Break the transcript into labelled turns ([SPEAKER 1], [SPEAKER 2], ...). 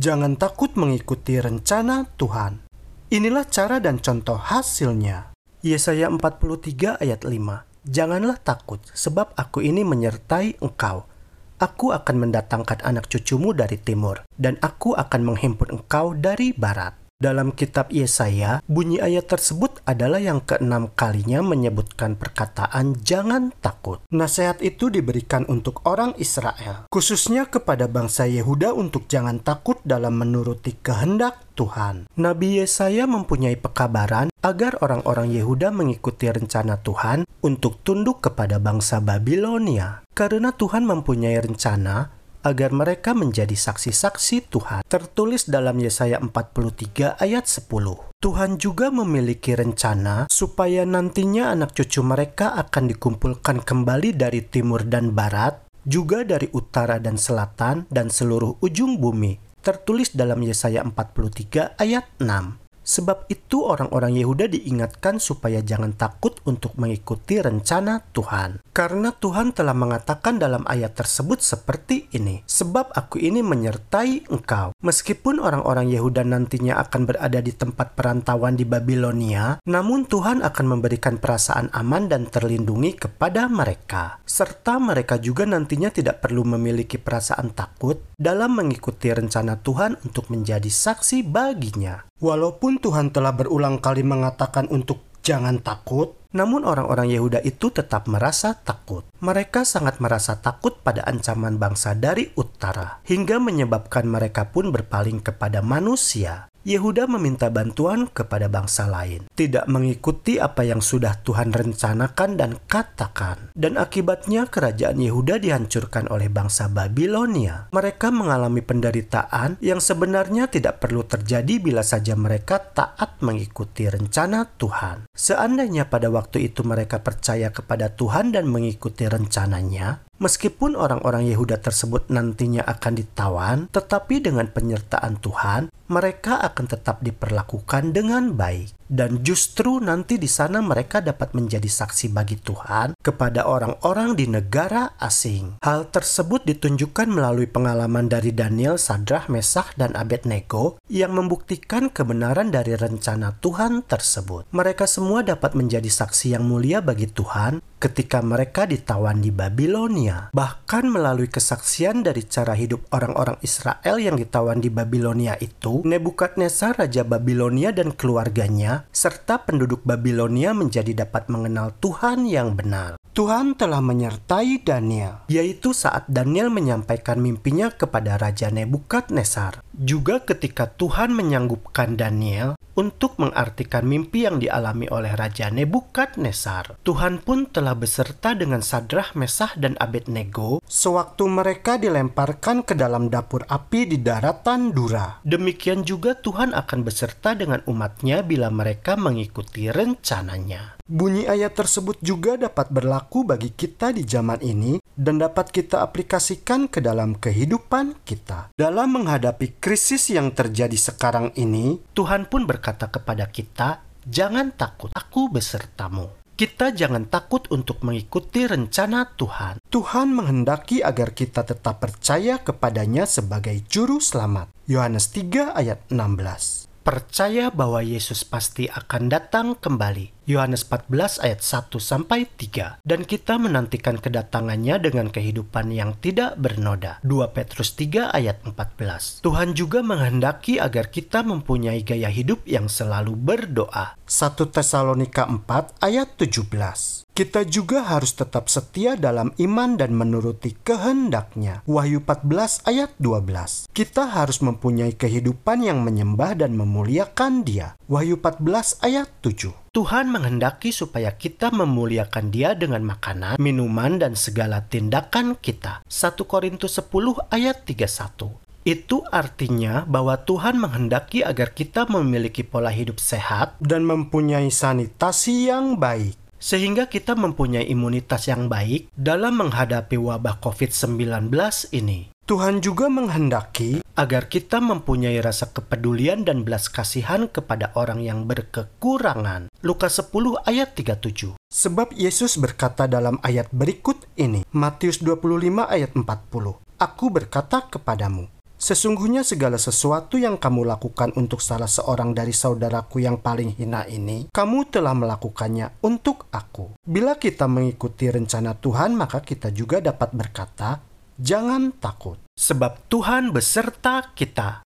[SPEAKER 1] Jangan takut mengikuti rencana Tuhan. Inilah cara dan contoh hasilnya. Yesaya 43 ayat 5. Janganlah takut, sebab aku ini menyertai engkau. Aku akan mendatangkan anak cucumu dari timur, dan aku akan menghimpun engkau dari barat. Dalam kitab Yesaya, bunyi ayat tersebut adalah yang keenam kalinya menyebutkan perkataan jangan takut. Nasihat itu diberikan untuk orang Israel, khususnya kepada bangsa Yehuda untuk jangan takut dalam menuruti kehendak Tuhan. Nabi Yesaya mempunyai pekabaran agar orang-orang Yehuda mengikuti rencana Tuhan untuk tunduk kepada bangsa Babilonia. Karena Tuhan mempunyai rencana agar mereka menjadi saksi-saksi Tuhan. Tertulis dalam Yesaya 43 ayat 10. Tuhan juga memiliki rencana supaya nantinya anak cucu mereka akan dikumpulkan kembali dari timur dan barat, juga dari utara dan selatan dan seluruh ujung bumi. Tertulis dalam Yesaya 43 ayat 6. Sebab itu orang-orang Yehuda diingatkan supaya jangan takut untuk mengikuti rencana Tuhan. Karena Tuhan telah mengatakan dalam ayat tersebut seperti ini, Sebab aku ini menyertai engkau. Meskipun orang-orang Yehuda nantinya akan berada di tempat perantauan di Babilonia, namun Tuhan akan memberikan perasaan aman dan terlindungi kepada mereka. Serta mereka juga nantinya tidak perlu memiliki perasaan takut dalam mengikuti rencana Tuhan untuk menjadi saksi baginya. Walaupun Tuhan telah berulang kali mengatakan untuk jangan takut, namun orang-orang Yehuda itu tetap merasa takut. Mereka sangat merasa takut pada ancaman bangsa dari utara, hingga menyebabkan mereka pun berpaling kepada manusia. Yehuda meminta bantuan kepada bangsa lain, tidak mengikuti apa yang sudah Tuhan rencanakan dan katakan, dan akibatnya kerajaan Yehuda dihancurkan oleh bangsa Babilonia. Mereka mengalami penderitaan yang sebenarnya tidak perlu terjadi bila saja mereka taat mengikuti rencana Tuhan. Seandainya pada waktu itu mereka percaya kepada Tuhan dan mengikuti rencananya, Meskipun orang-orang Yehuda tersebut nantinya akan ditawan, tetapi dengan penyertaan Tuhan, mereka akan tetap diperlakukan dengan baik dan justru nanti di sana mereka dapat menjadi saksi bagi Tuhan kepada orang-orang di negara asing. Hal tersebut ditunjukkan melalui pengalaman dari Daniel, Sadrah, Mesah, dan Abednego yang membuktikan kebenaran dari rencana Tuhan tersebut. Mereka semua dapat menjadi saksi yang mulia bagi Tuhan ketika mereka ditawan di Babilonia. Bahkan melalui kesaksian dari cara hidup orang-orang Israel yang ditawan di Babilonia itu, Nebukadnezar Raja Babilonia dan keluarganya serta penduduk Babilonia menjadi dapat mengenal Tuhan yang benar. Tuhan telah menyertai Daniel, yaitu saat Daniel menyampaikan mimpinya kepada Raja Nebukadnezar. Juga ketika Tuhan menyanggupkan Daniel untuk mengartikan mimpi yang dialami oleh Raja Nebukadnezar. Tuhan pun telah beserta dengan Sadrah, Mesah, dan Abednego sewaktu mereka dilemparkan ke dalam dapur api di daratan Dura. Demikian juga Tuhan akan beserta dengan umatnya bila mereka mengikuti rencananya. Bunyi ayat tersebut juga dapat berlaku bagi kita di zaman ini dan dapat kita aplikasikan ke dalam kehidupan kita. Dalam menghadapi krisis yang terjadi sekarang ini, Tuhan pun berkata kepada kita, "Jangan takut, aku besertamu." Kita jangan takut untuk mengikuti rencana Tuhan. Tuhan menghendaki agar kita tetap percaya kepadanya sebagai juru selamat. Yohanes 3 ayat 16. Percaya bahwa Yesus pasti akan datang kembali Yohanes 14 ayat 1 sampai 3 dan kita menantikan kedatangannya dengan kehidupan yang tidak bernoda. 2 Petrus 3 ayat 14. Tuhan juga menghendaki agar kita mempunyai gaya hidup yang selalu berdoa. 1 Tesalonika 4 ayat 17. Kita juga harus tetap setia dalam iman dan menuruti kehendaknya. Wahyu 14 ayat 12. Kita harus mempunyai kehidupan yang menyembah dan memuliakan dia. Wahyu 14 ayat 7. Tuhan menghendaki supaya kita memuliakan Dia dengan makanan, minuman, dan segala tindakan kita. 1 Korintus 10 ayat 31. Itu artinya bahwa Tuhan menghendaki agar kita memiliki pola hidup sehat dan mempunyai sanitasi yang baik sehingga kita mempunyai imunitas yang baik dalam menghadapi wabah COVID-19 ini. Tuhan juga menghendaki agar kita mempunyai rasa kepedulian dan belas kasihan kepada orang yang berkekurangan. Lukas 10 ayat 37. Sebab Yesus berkata dalam ayat berikut ini, Matius 25 ayat 40. Aku berkata kepadamu, Sesungguhnya segala sesuatu yang kamu lakukan untuk salah seorang dari saudaraku yang paling hina ini, kamu telah melakukannya untuk aku. Bila kita mengikuti rencana Tuhan, maka kita juga dapat berkata, "Jangan takut, sebab Tuhan beserta kita."